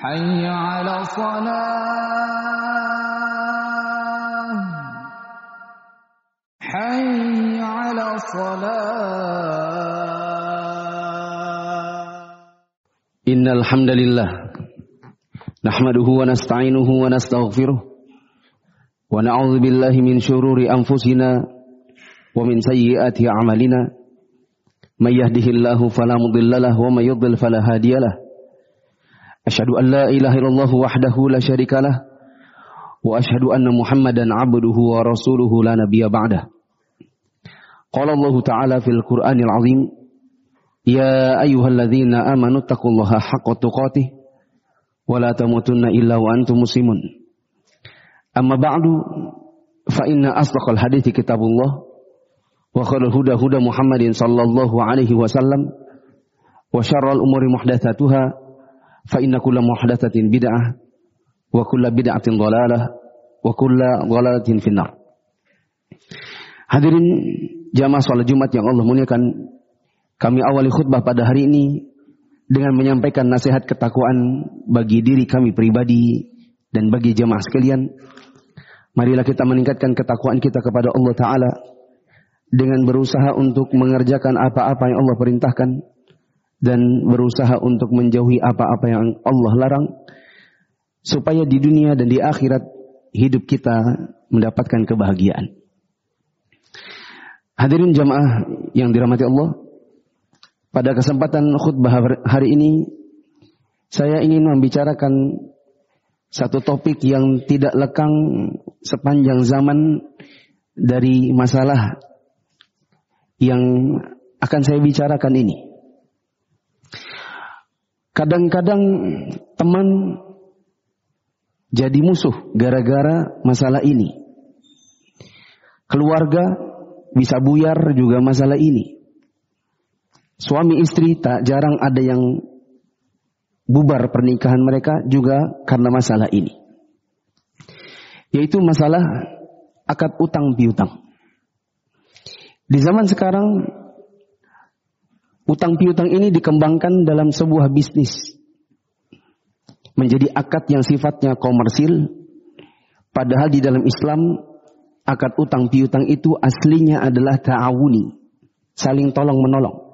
حي على صلاة. حي على صلاة. إن الحمد لله نحمده ونستعينه ونستغفره ونعوذ بالله من شرور أنفسنا ومن سيئات أعمالنا. من يهده الله فلا مضل له ومن يضل فلا هادي له. Asyhadu an la ilaha illallah wahdahu la syarikalah wa asyhadu anna Muhammadan abduhu wa rasuluhu la nabiyya ba'dah. Qala Allah Ta'ala fil Qur'anil Azim Ya ayyuhalladzina amanu taqullaha haqqa tuqatih wa la tamutunna illa wa antum muslimun. Amma ba'du fa inna asdaqal hadithi kitabullah wa khairul huda huda Muhammadin sallallahu alaihi wasallam wa syarrul umuri muhdatsatuha fa inna kulla muhdatsatin bid'ah wa kulla bid'atin dhalalah wa kulla dhalalatin finnar. Hadirin jamaah salat Jumat yang Allah muliakan, kami awali khutbah pada hari ini dengan menyampaikan nasihat ketakwaan bagi diri kami pribadi dan bagi jamaah sekalian. Marilah kita meningkatkan ketakwaan kita kepada Allah Ta'ala dengan berusaha untuk mengerjakan apa-apa yang Allah perintahkan dan berusaha untuk menjauhi apa-apa yang Allah larang supaya di dunia dan di akhirat hidup kita mendapatkan kebahagiaan. Hadirin jamaah yang dirahmati Allah, pada kesempatan khutbah hari ini saya ingin membicarakan satu topik yang tidak lekang sepanjang zaman dari masalah yang akan saya bicarakan ini. Kadang-kadang teman jadi musuh gara-gara masalah ini. Keluarga bisa buyar juga masalah ini. Suami istri tak jarang ada yang bubar pernikahan mereka juga karena masalah ini. Yaitu masalah akad utang piutang. Di zaman sekarang utang piutang ini dikembangkan dalam sebuah bisnis. Menjadi akad yang sifatnya komersil padahal di dalam Islam akad utang piutang itu aslinya adalah ta'awuni, saling tolong menolong.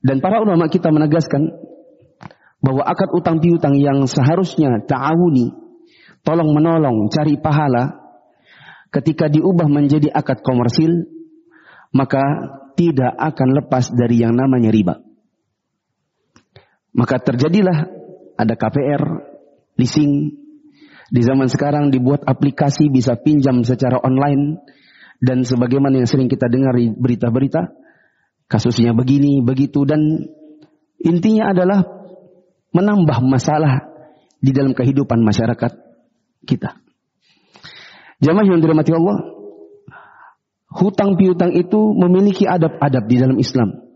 Dan para ulama kita menegaskan bahwa akad utang piutang yang seharusnya ta'awuni, tolong menolong, cari pahala, ketika diubah menjadi akad komersil, maka tidak akan lepas dari yang namanya riba. Maka terjadilah ada KPR, leasing, di zaman sekarang dibuat aplikasi bisa pinjam secara online, dan sebagaimana yang sering kita dengar di berita-berita, kasusnya begini, begitu, dan intinya adalah menambah masalah di dalam kehidupan masyarakat kita. Jamaah yang dirahmati Allah, hutang piutang itu memiliki adab-adab di dalam Islam.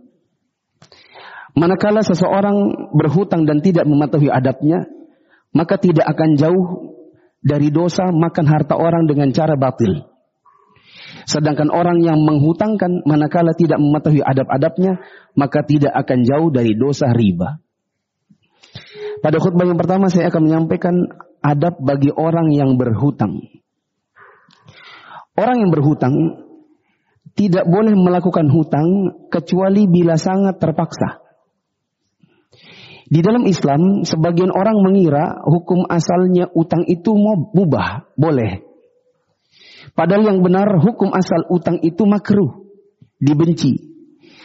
Manakala seseorang berhutang dan tidak mematuhi adabnya, maka tidak akan jauh dari dosa makan harta orang dengan cara batil. Sedangkan orang yang menghutangkan manakala tidak mematuhi adab-adabnya, maka tidak akan jauh dari dosa riba. Pada khutbah yang pertama saya akan menyampaikan adab bagi orang yang berhutang. Orang yang berhutang tidak boleh melakukan hutang kecuali bila sangat terpaksa. Di dalam Islam, sebagian orang mengira hukum asalnya utang itu mubah, boleh. Padahal yang benar hukum asal utang itu makruh, dibenci.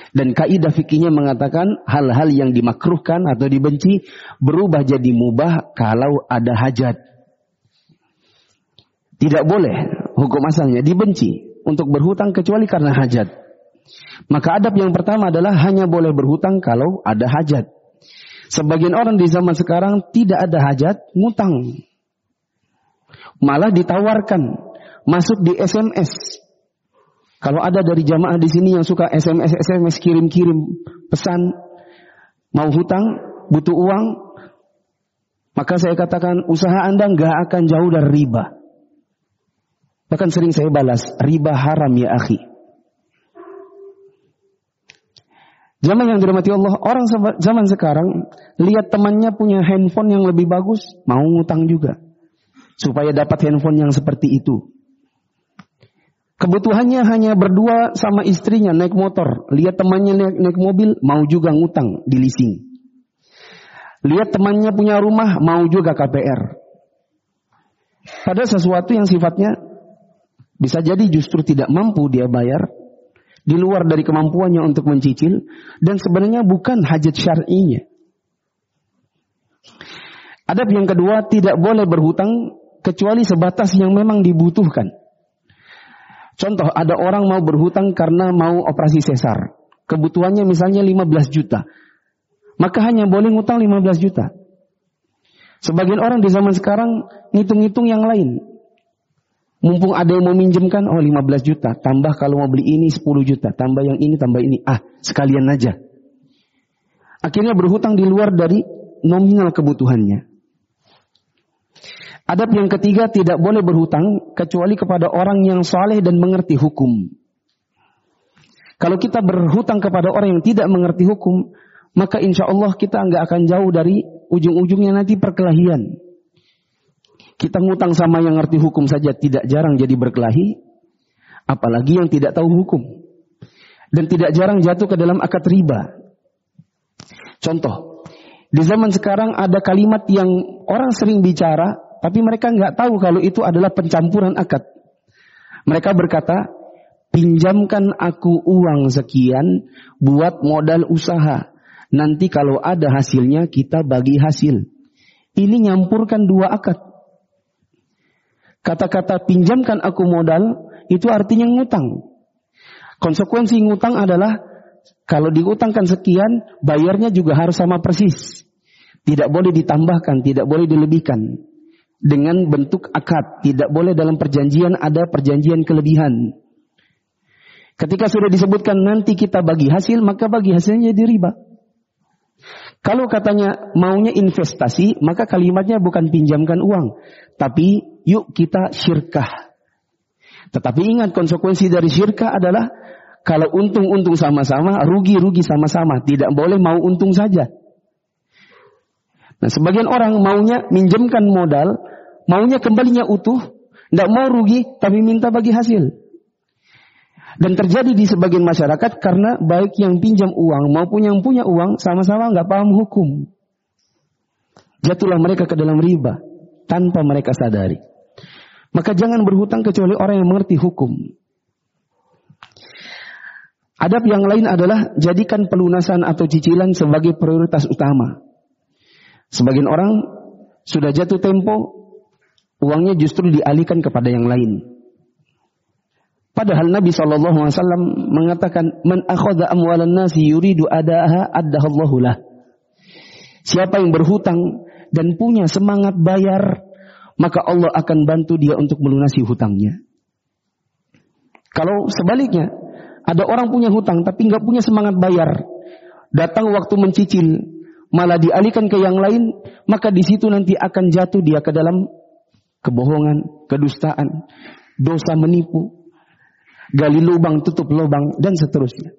Dan kaidah fikihnya mengatakan hal-hal yang dimakruhkan atau dibenci berubah jadi mubah kalau ada hajat. Tidak boleh hukum asalnya dibenci untuk berhutang kecuali karena hajat. Maka adab yang pertama adalah hanya boleh berhutang kalau ada hajat. Sebagian orang di zaman sekarang tidak ada hajat, ngutang. Malah ditawarkan masuk di SMS. Kalau ada dari jamaah di sini yang suka SMS SMS kirim-kirim pesan mau hutang, butuh uang, maka saya katakan usaha Anda nggak akan jauh dari riba. Bahkan sering saya balas, riba haram ya akhi. Zaman yang dirahmati Allah, orang zaman sekarang lihat temannya punya handphone yang lebih bagus, mau ngutang juga. Supaya dapat handphone yang seperti itu. Kebutuhannya hanya berdua sama istrinya naik motor. Lihat temannya naik, naik mobil, mau juga ngutang di leasing. Lihat temannya punya rumah, mau juga KPR. Pada sesuatu yang sifatnya bisa jadi justru tidak mampu dia bayar, di luar dari kemampuannya untuk mencicil dan sebenarnya bukan hajat syar'inya. Adab yang kedua tidak boleh berhutang kecuali sebatas yang memang dibutuhkan. Contoh ada orang mau berhutang karena mau operasi sesar. Kebutuhannya misalnya 15 juta. Maka hanya boleh ngutang 15 juta. Sebagian orang di zaman sekarang ngitung-ngitung yang lain. Mumpung ada yang mau minjemkan, oh 15 juta. Tambah kalau mau beli ini 10 juta. Tambah yang ini, tambah ini. Ah, sekalian aja. Akhirnya berhutang di luar dari nominal kebutuhannya. Adab yang ketiga tidak boleh berhutang kecuali kepada orang yang saleh dan mengerti hukum. Kalau kita berhutang kepada orang yang tidak mengerti hukum, maka insya Allah kita nggak akan jauh dari ujung-ujungnya nanti perkelahian. Kita ngutang sama yang ngerti hukum saja tidak jarang jadi berkelahi, apalagi yang tidak tahu hukum. Dan tidak jarang jatuh ke dalam akad riba. Contoh, di zaman sekarang ada kalimat yang orang sering bicara, tapi mereka nggak tahu kalau itu adalah pencampuran akad. Mereka berkata, pinjamkan aku uang sekian buat modal usaha. Nanti kalau ada hasilnya kita bagi hasil. Ini nyampurkan dua akad. Kata-kata pinjamkan aku modal itu artinya ngutang. Konsekuensi ngutang adalah kalau diutangkan sekian, bayarnya juga harus sama persis. Tidak boleh ditambahkan, tidak boleh dilebihkan. Dengan bentuk akad, tidak boleh dalam perjanjian ada perjanjian kelebihan. Ketika sudah disebutkan nanti kita bagi hasil, maka bagi hasilnya jadi riba. Kalau katanya maunya investasi, maka kalimatnya bukan pinjamkan uang, tapi yuk kita syirkah. Tetapi ingat konsekuensi dari syirkah adalah kalau untung-untung sama-sama, rugi-rugi sama-sama. Tidak boleh mau untung saja. Nah sebagian orang maunya minjemkan modal, maunya kembalinya utuh, tidak mau rugi, tapi minta bagi hasil. Dan terjadi di sebagian masyarakat karena baik yang pinjam uang maupun yang punya uang sama-sama nggak paham hukum. Jatuhlah mereka ke dalam riba tanpa mereka sadari. Maka jangan berhutang kecuali orang yang mengerti hukum. Adab yang lain adalah jadikan pelunasan atau cicilan sebagai prioritas utama. Sebagian orang sudah jatuh tempo, uangnya justru dialihkan kepada yang lain. Padahal Nabi SAW mengatakan, Man akhada amwalan nasi yuridu adaha. Siapa yang berhutang dan punya semangat bayar, maka Allah akan bantu dia untuk melunasi hutangnya. Kalau sebaliknya, ada orang punya hutang tapi nggak punya semangat bayar, datang waktu mencicil, malah dialihkan ke yang lain, maka di situ nanti akan jatuh dia ke dalam kebohongan, kedustaan, dosa menipu, gali lubang, tutup lubang, dan seterusnya.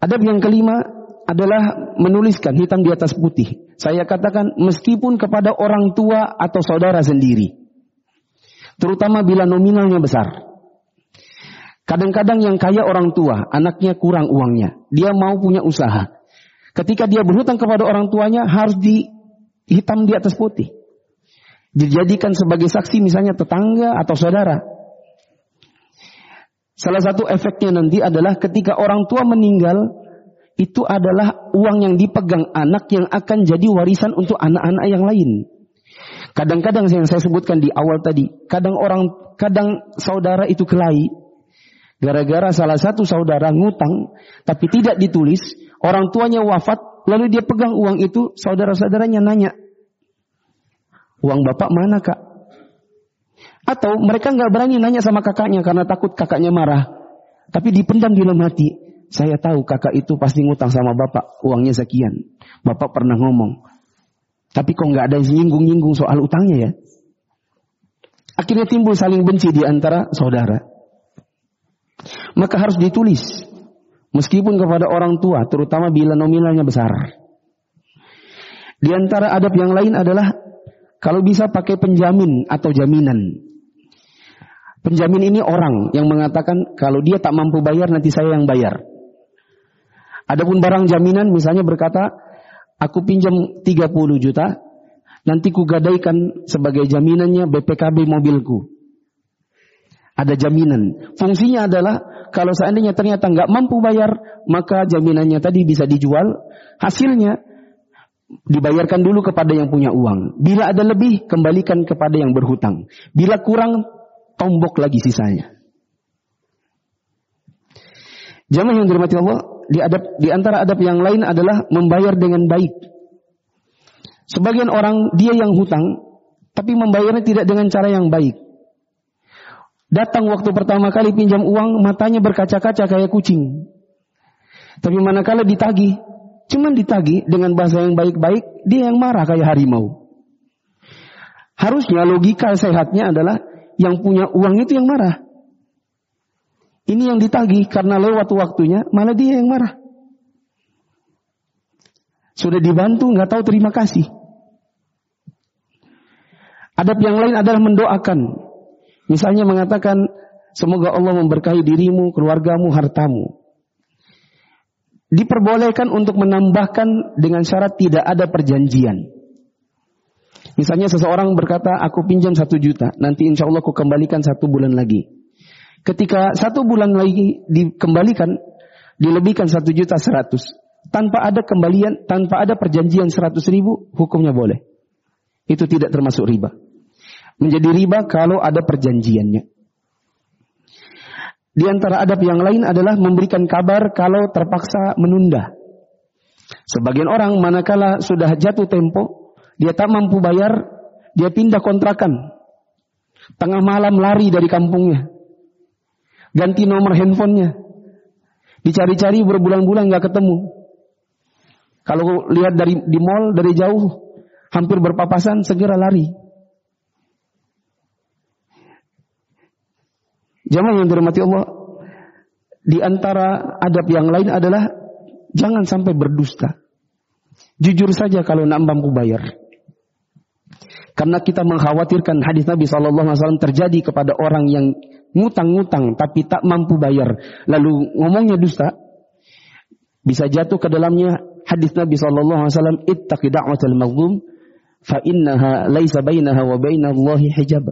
Adab yang kelima adalah menuliskan hitam di atas putih. Saya katakan meskipun kepada orang tua atau saudara sendiri. Terutama bila nominalnya besar. Kadang-kadang yang kaya orang tua, anaknya kurang uangnya. Dia mau punya usaha. Ketika dia berhutang kepada orang tuanya harus di hitam di atas putih. Dijadikan sebagai saksi misalnya tetangga atau saudara. Salah satu efeknya nanti adalah ketika orang tua meninggal, itu adalah uang yang dipegang anak yang akan jadi warisan untuk anak-anak yang lain. Kadang-kadang yang saya sebutkan di awal tadi, kadang orang, kadang saudara itu kelahi, gara-gara salah satu saudara ngutang, tapi tidak ditulis, orang tuanya wafat, lalu dia pegang uang itu, saudara-saudaranya nanya, uang bapak mana kak? Atau mereka nggak berani nanya sama kakaknya karena takut kakaknya marah. Tapi dipendam di dalam hati. Saya tahu kakak itu pasti ngutang sama bapak. Uangnya sekian. Bapak pernah ngomong. Tapi kok nggak ada nyinggung-nyinggung soal utangnya ya. Akhirnya timbul saling benci di antara saudara. Maka harus ditulis. Meskipun kepada orang tua, terutama bila nominalnya besar. Di antara adab yang lain adalah kalau bisa pakai penjamin atau jaminan. Penjamin ini orang yang mengatakan kalau dia tak mampu bayar nanti saya yang bayar. Adapun barang jaminan misalnya berkata aku pinjam 30 juta nanti ku gadaikan sebagai jaminannya BPKB mobilku. Ada jaminan. Fungsinya adalah kalau seandainya ternyata nggak mampu bayar, maka jaminannya tadi bisa dijual. Hasilnya dibayarkan dulu kepada yang punya uang. Bila ada lebih, kembalikan kepada yang berhutang. Bila kurang, tombok lagi sisanya. Jamaah yang dirahmati Allah, di, adab, di antara adab yang lain adalah membayar dengan baik. Sebagian orang dia yang hutang, tapi membayarnya tidak dengan cara yang baik. Datang waktu pertama kali pinjam uang, matanya berkaca-kaca kayak kucing. Tapi manakala ditagi, cuman ditagi dengan bahasa yang baik-baik, dia yang marah kayak harimau. Harusnya logika sehatnya adalah yang punya uang itu yang marah. Ini yang ditagi karena lewat waktunya, malah dia yang marah. Sudah dibantu, nggak tahu terima kasih. Adab yang lain adalah mendoakan Misalnya mengatakan, semoga Allah memberkahi dirimu, keluargamu, hartamu. Diperbolehkan untuk menambahkan dengan syarat tidak ada perjanjian. Misalnya seseorang berkata, aku pinjam satu juta, nanti insya Allah aku kembalikan satu bulan lagi. Ketika satu bulan lagi dikembalikan, dilebihkan satu juta seratus. Tanpa ada kembalian, tanpa ada perjanjian seratus ribu, hukumnya boleh. Itu tidak termasuk riba menjadi riba kalau ada perjanjiannya. Di antara adab yang lain adalah memberikan kabar kalau terpaksa menunda. Sebagian orang manakala sudah jatuh tempo, dia tak mampu bayar, dia pindah kontrakan. Tengah malam lari dari kampungnya. Ganti nomor handphonenya. Dicari-cari berbulan-bulan nggak ketemu. Kalau lihat dari di mall dari jauh, hampir berpapasan, segera lari. Jamaah yang dirahmati Allah, di antara adab yang lain adalah jangan sampai berdusta. Jujur saja kalau nak mampu bayar. Karena kita mengkhawatirkan hadis Nabi SAW terjadi kepada orang yang ngutang-ngutang tapi tak mampu bayar. Lalu ngomongnya dusta. Bisa jatuh ke dalamnya hadis Nabi SAW. Ittaqi da'watal mazlum. Fa innaha laisa bainaha wa bainallahi hijab.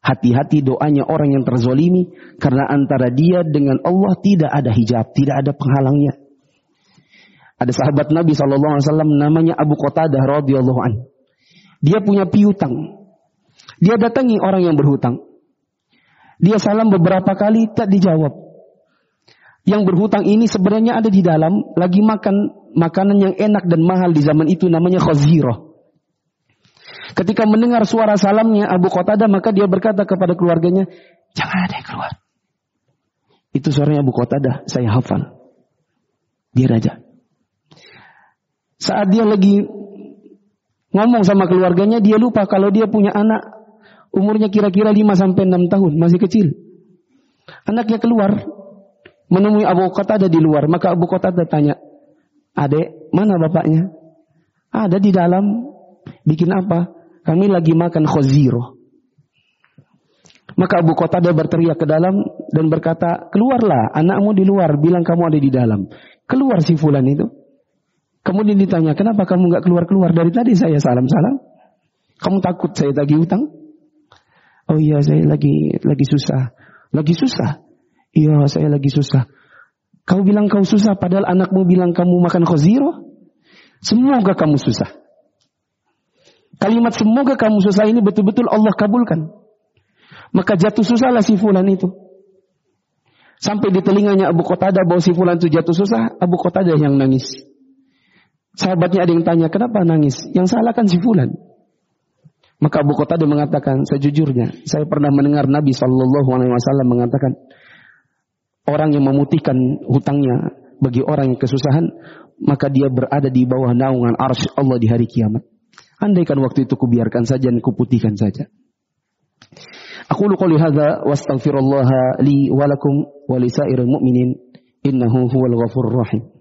Hati-hati doanya orang yang terzolimi karena antara dia dengan Allah tidak ada hijab, tidak ada penghalangnya. Ada sahabat Nabi saw namanya Abu Qatadah radhiyallahu an. Dia punya piutang. Dia datangi orang yang berhutang. Dia salam beberapa kali tak dijawab. Yang berhutang ini sebenarnya ada di dalam lagi makan makanan yang enak dan mahal di zaman itu namanya khazirah. Ketika mendengar suara salamnya Abu Qatadah maka dia berkata kepada keluarganya, jangan ada yang keluar. Itu suaranya Abu Qatadah, saya hafal. Biar aja. Saat dia lagi ngomong sama keluarganya, dia lupa kalau dia punya anak umurnya kira-kira 5 sampai 6 tahun, masih kecil. Anaknya keluar menemui Abu Qatadah di luar, maka Abu Qatadah tanya, "Adek, mana bapaknya?" "Ada di dalam." "Bikin apa?" Kami lagi makan khoziro. Maka Abu Qatadah berteriak ke dalam dan berkata, keluarlah anakmu di luar, bilang kamu ada di dalam. Keluar si fulan itu. Kemudian ditanya, kenapa kamu nggak keluar-keluar? Dari tadi saya salam-salam. Kamu takut saya tagih utang? Oh iya, saya lagi lagi susah. Lagi susah? Iya, saya lagi susah. Kau bilang kau susah, padahal anakmu bilang kamu makan khoziro? Semoga kamu susah. Kalimat semoga kamu susah ini betul-betul Allah kabulkan. Maka jatuh susahlah si fulan itu. Sampai di telinganya Abu Qatadah bahwa si fulan itu jatuh susah, Abu Qatadah yang nangis. Sahabatnya ada yang tanya, kenapa nangis? Yang salah kan si fulan. Maka Abu Qatadah mengatakan, sejujurnya, saya pernah mendengar Nabi Shallallahu Alaihi Wasallam mengatakan, orang yang memutihkan hutangnya bagi orang yang kesusahan, maka dia berada di bawah naungan arsy Allah di hari kiamat. Andaikan waktu itu kubiarkan saja dan kuputihkan saja. Aku qouli hadza li wa wa mu'minin innahu huwal ghafurur rahim.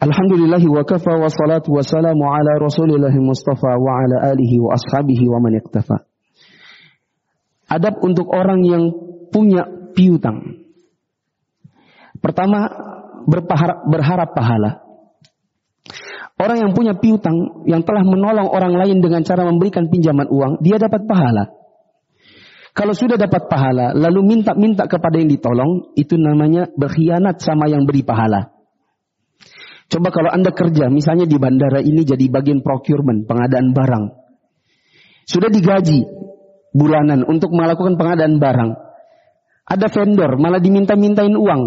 Alhamdulillahi wa kafa wa salatu wa salamu ala rasulillahi mustafa wa ala alihi wa. Adab untuk orang yang punya piutang. Pertama, berharap, berharap pahala. Orang yang punya piutang, yang telah menolong orang lain dengan cara memberikan pinjaman uang, dia dapat pahala. Kalau sudah dapat pahala, lalu minta-minta kepada yang ditolong, itu namanya berkhianat sama yang beri pahala. Coba kalau Anda kerja, misalnya di bandara ini jadi bagian procurement, pengadaan barang. Sudah digaji bulanan untuk melakukan pengadaan barang. Ada vendor, malah diminta-mintain uang.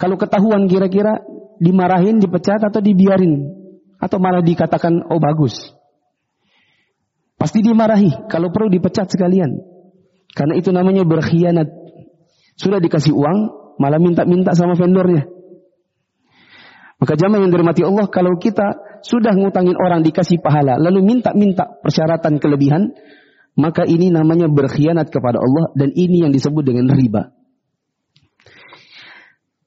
Kalau ketahuan kira-kira dimarahin, dipecat atau dibiarin. Atau malah dikatakan, oh bagus. Pasti dimarahi, kalau perlu dipecat sekalian. Karena itu namanya berkhianat. Sudah dikasih uang, malah minta-minta sama vendornya. Maka jamaah yang dirahmati Allah, kalau kita sudah ngutangin orang dikasih pahala, lalu minta-minta persyaratan kelebihan, maka ini namanya berkhianat kepada Allah dan ini yang disebut dengan riba.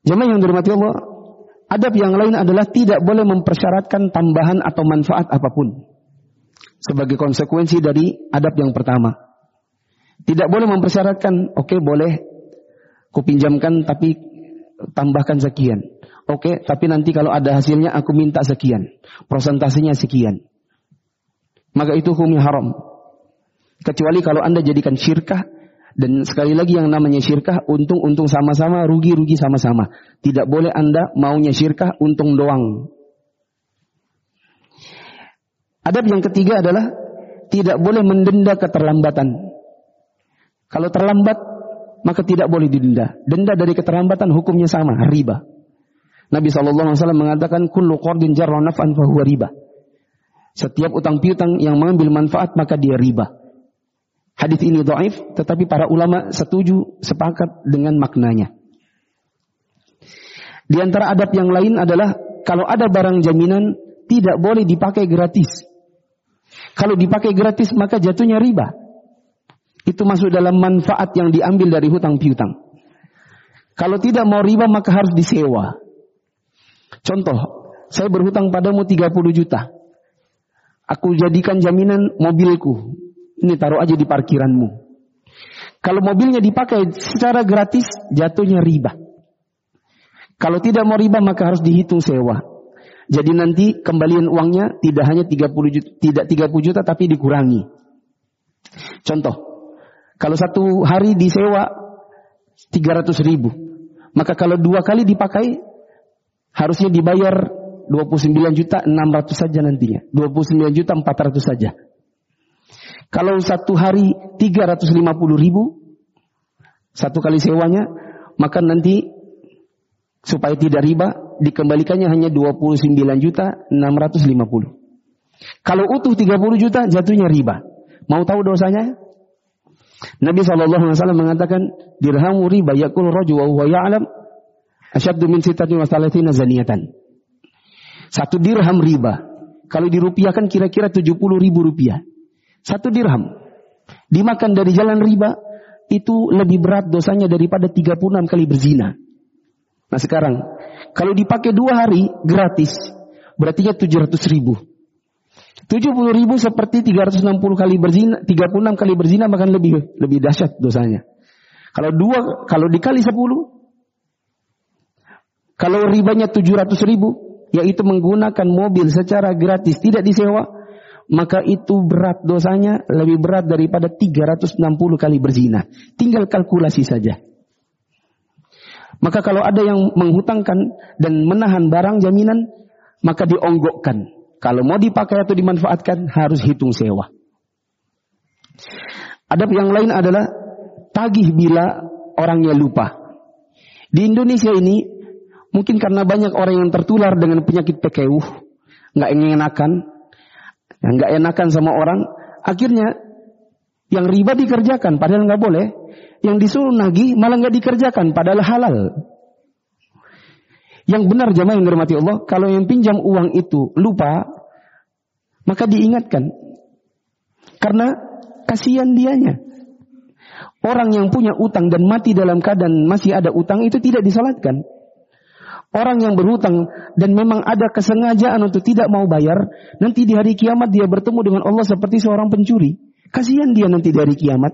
Jamaah yang dirahmati Allah, adab yang lain adalah tidak boleh mempersyaratkan tambahan atau manfaat apa pun. Sebagai konsekuensi dari adab yang pertama. Tidak boleh mempersyaratkan, oke okay, boleh kupinjamkan tapi tambahkan sekian. Oke, okay, tapi nanti kalau ada hasilnya aku minta sekian. Prosentasenya sekian. Maka itu hukumnya haram. Kecuali kalau Anda jadikan syirkah dan sekali lagi yang namanya syirkah untung-untung sama-sama, rugi-rugi sama-sama. Tidak boleh Anda maunya syirkah untung doang. Adab yang ketiga adalah tidak boleh mendenda keterlambatan. Kalau terlambat maka tidak boleh didenda. Denda dari keterlambatan hukumnya sama, riba. Nabi SAW mengatakan kullu qardin jarra naf'an fahuwa riba. Setiap utang piutang yang mengambil manfaat maka dia riba. Hadis ini dhaif tetapi para ulama setuju sepakat dengan maknanya. Di antara adab yang lain adalah kalau ada barang jaminan tidak boleh dipakai gratis. Kalau dipakai gratis maka jatuhnya riba. Itu masuk dalam manfaat yang diambil dari hutang piutang. Kalau tidak mau riba maka harus disewa. Contoh, saya berhutang padamu 30 juta. Aku jadikan jaminan mobilku. Ini taruh aja di parkiranmu. Kalau mobilnya dipakai secara gratis, jatuhnya riba. Kalau tidak mau riba maka harus dihitung sewa. Jadi nanti kembalian uangnya tidak hanya 30 juta, tidak 30 juta tapi dikurangi. Contoh, kalau satu hari disewa 300 ribu, maka kalau dua kali dipakai harusnya dibayar 29 juta 600 saja nantinya. 29 juta 400 saja. Kalau satu hari 350 ribu, satu kali sewanya, maka nanti supaya tidak riba, dikembalikannya hanya 29 juta 650. Kalau utuh 30 juta, jatuhnya riba. Mau tahu dosanya? Nabi SAW mengatakan, dirhamu riba yakul rajul wa huwa ya'lam Asyaddu min sitati wa salatina zaniatan. Satu dirham riba. Kalau dirupiahkan kira-kira 70 ribu rupiah. Satu dirham. Dimakan dari jalan riba, itu lebih berat dosanya daripada 36 kali berzina. Nah sekarang, kalau dipakai dua hari gratis, berarti 700 ribu. 70 ribu seperti 360 kali berzina, 36 kali berzina bahkan lebih lebih dahsyat dosanya. Kalau dua, kalau dikali 10, kalau ribanya 700 ribu, yaitu menggunakan mobil secara gratis, tidak disewa, maka itu berat dosanya lebih berat daripada 360 kali berzina. Tinggal kalkulasi saja. Maka kalau ada yang menghutangkan dan menahan barang jaminan, maka dionggokkan. Kalau mau dipakai atau dimanfaatkan, harus hitung sewa. Adab yang lain adalah tagih bila orangnya lupa. Di Indonesia ini Mungkin karena banyak orang yang tertular dengan penyakit pekeuh, nggak enakan, nggak enakan sama orang, akhirnya yang riba dikerjakan padahal nggak boleh, yang disuruh nagih malah nggak dikerjakan padahal halal. Yang benar jamaah yang dirahmati Allah, kalau yang pinjam uang itu lupa, maka diingatkan. Karena kasihan dianya. Orang yang punya utang dan mati dalam keadaan masih ada utang itu tidak disalatkan. Orang yang berhutang dan memang ada kesengajaan untuk tidak mau bayar, nanti di hari kiamat dia bertemu dengan Allah seperti seorang pencuri. Kasihan dia nanti di hari kiamat.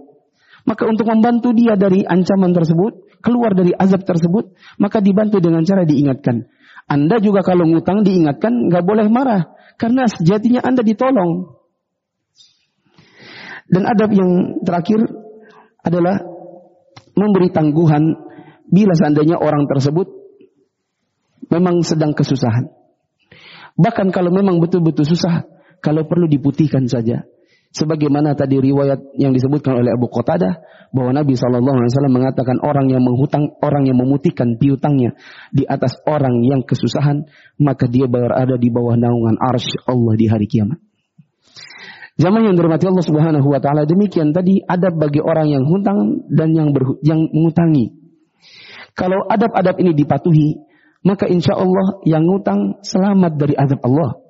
Maka untuk membantu dia dari ancaman tersebut, keluar dari azab tersebut, maka dibantu dengan cara diingatkan. Anda juga kalau ngutang diingatkan, nggak boleh marah. Karena sejatinya Anda ditolong. Dan adab yang terakhir adalah memberi tangguhan bila seandainya orang tersebut memang sedang kesusahan. Bahkan kalau memang betul-betul susah, kalau perlu diputihkan saja. Sebagaimana tadi riwayat yang disebutkan oleh Abu Qatadah bahwa Nabi SAW mengatakan orang yang menghutang, orang yang memutihkan piutangnya di atas orang yang kesusahan, maka dia berada di bawah naungan arsy Allah di hari kiamat. Zaman yang dirahmati Allah Subhanahu wa taala demikian tadi adab bagi orang yang hutang dan yang yang mengutangi. Kalau adab-adab ini dipatuhi, maka insya Allah yang ngutang selamat dari azab Allah.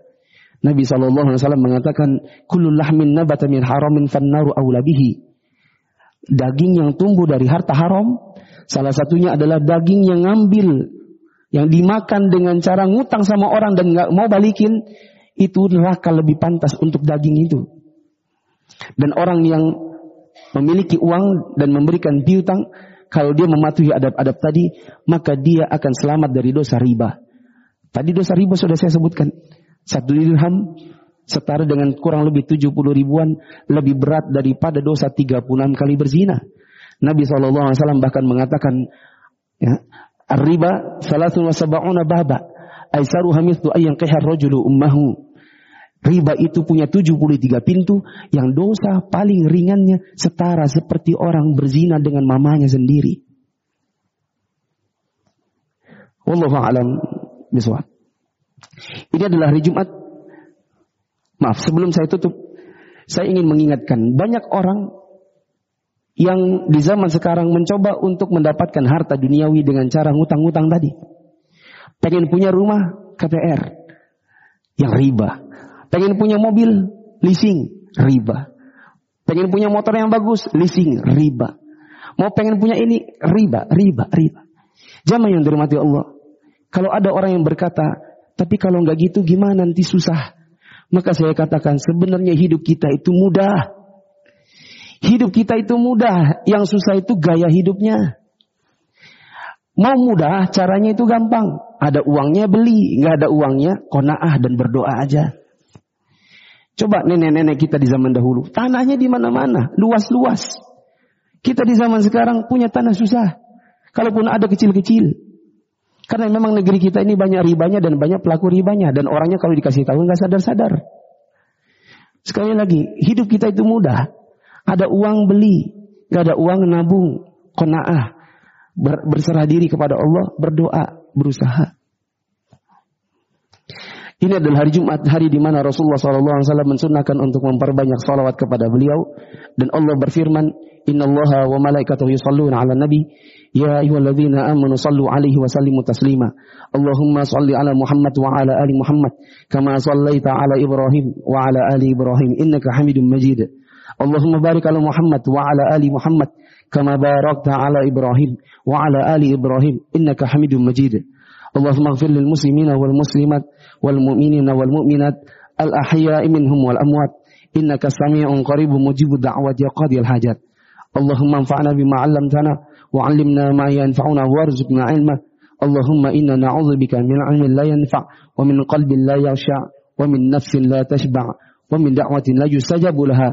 Nabi SAW mengatakan, Kulul lahmin nabata min haramin fannaru awlabihi. Daging yang tumbuh dari harta haram, salah satunya adalah daging yang ngambil, yang dimakan dengan cara ngutang sama orang dan nggak mau balikin, itu neraka lebih pantas untuk daging itu. Dan orang yang memiliki uang dan memberikan piutang, kalau dia mematuhi adab-adab tadi, maka dia akan selamat dari dosa riba. Tadi dosa riba sudah saya sebutkan. Satu dirham setara dengan kurang lebih 70 ribuan lebih berat daripada dosa 36 kali berzina. Nabi SAW bahkan mengatakan ya, riba salatun wa sab'una baba aisaruha mithlu ayyan qihar ummahu Riba itu punya 73 pintu yang dosa paling ringannya setara seperti orang berzina dengan mamanya sendiri. Wallahu alam bisawab. Ini adalah hari Jumat. Maaf, sebelum saya tutup, saya ingin mengingatkan banyak orang yang di zaman sekarang mencoba untuk mendapatkan harta duniawi dengan cara ngutang-ngutang tadi. Pengen punya rumah KPR yang riba. Pengen punya mobil, leasing, riba. Pengen punya motor yang bagus, leasing, riba. Mau pengen punya ini, riba, riba, riba. Jamaah yang dirahmati Allah. Kalau ada orang yang berkata, tapi kalau nggak gitu gimana nanti susah. Maka saya katakan sebenarnya hidup kita itu mudah. Hidup kita itu mudah, yang susah itu gaya hidupnya. Mau mudah, caranya itu gampang. Ada uangnya beli, nggak ada uangnya konaah dan berdoa aja. Coba nenek-nenek kita di zaman dahulu, tanahnya di mana-mana, luas-luas. Kita di zaman sekarang punya tanah susah. Kalaupun ada kecil-kecil. Karena memang negeri kita ini banyak ribanya dan banyak pelaku ribanya. Dan orangnya kalau dikasih tahu nggak sadar-sadar. Sekali lagi, hidup kita itu mudah. Ada uang beli, nggak ada uang nabung, kona'ah. Berserah diri kepada Allah, berdoa, berusaha. Ini adalah hari Jumat, hari di mana Rasulullah SAW mensunahkan untuk memperbanyak salawat kepada beliau. Dan Allah berfirman, Inna Allah wa malaikatahu yusalluna ala nabi. Ya ayuhalladzina amanu sallu alaihi wa sallimu taslima. Allahumma salli ala Muhammad wa ala ali Muhammad. Kama sallaita ala Ibrahim wa ala ali Ibrahim. Innaka hamidun majid. Allahumma barik ala Muhammad wa ala ali Muhammad. Kama barakta ala Ibrahim wa ala ali Ibrahim. Innaka hamidun majid. اللهم اغفر للمسلمين والمسلمات والمؤمنين والمؤمنات الأحياء منهم والأموات. إنك سميع قريب مجيب الدعوات يا قاضي الحاجات. اللهم انفعنا بما علمتنا وعلمنا ما ينفعنا وارزقنا علما اللهم إنا نعوذ بك من علم لا ينفع ومن قلب لا يخشع ومن نفس لا تشبع ومن دعوة لا يستجاب لها.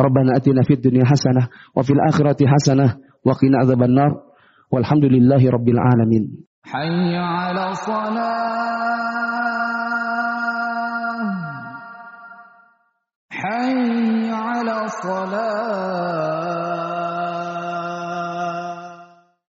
ربنا أتنا في الدنيا حسنة وفي الآخرة حسنة وقنا عذاب النار. والحمد لله رب العالمين. حي على الصلاة حي على الصلاة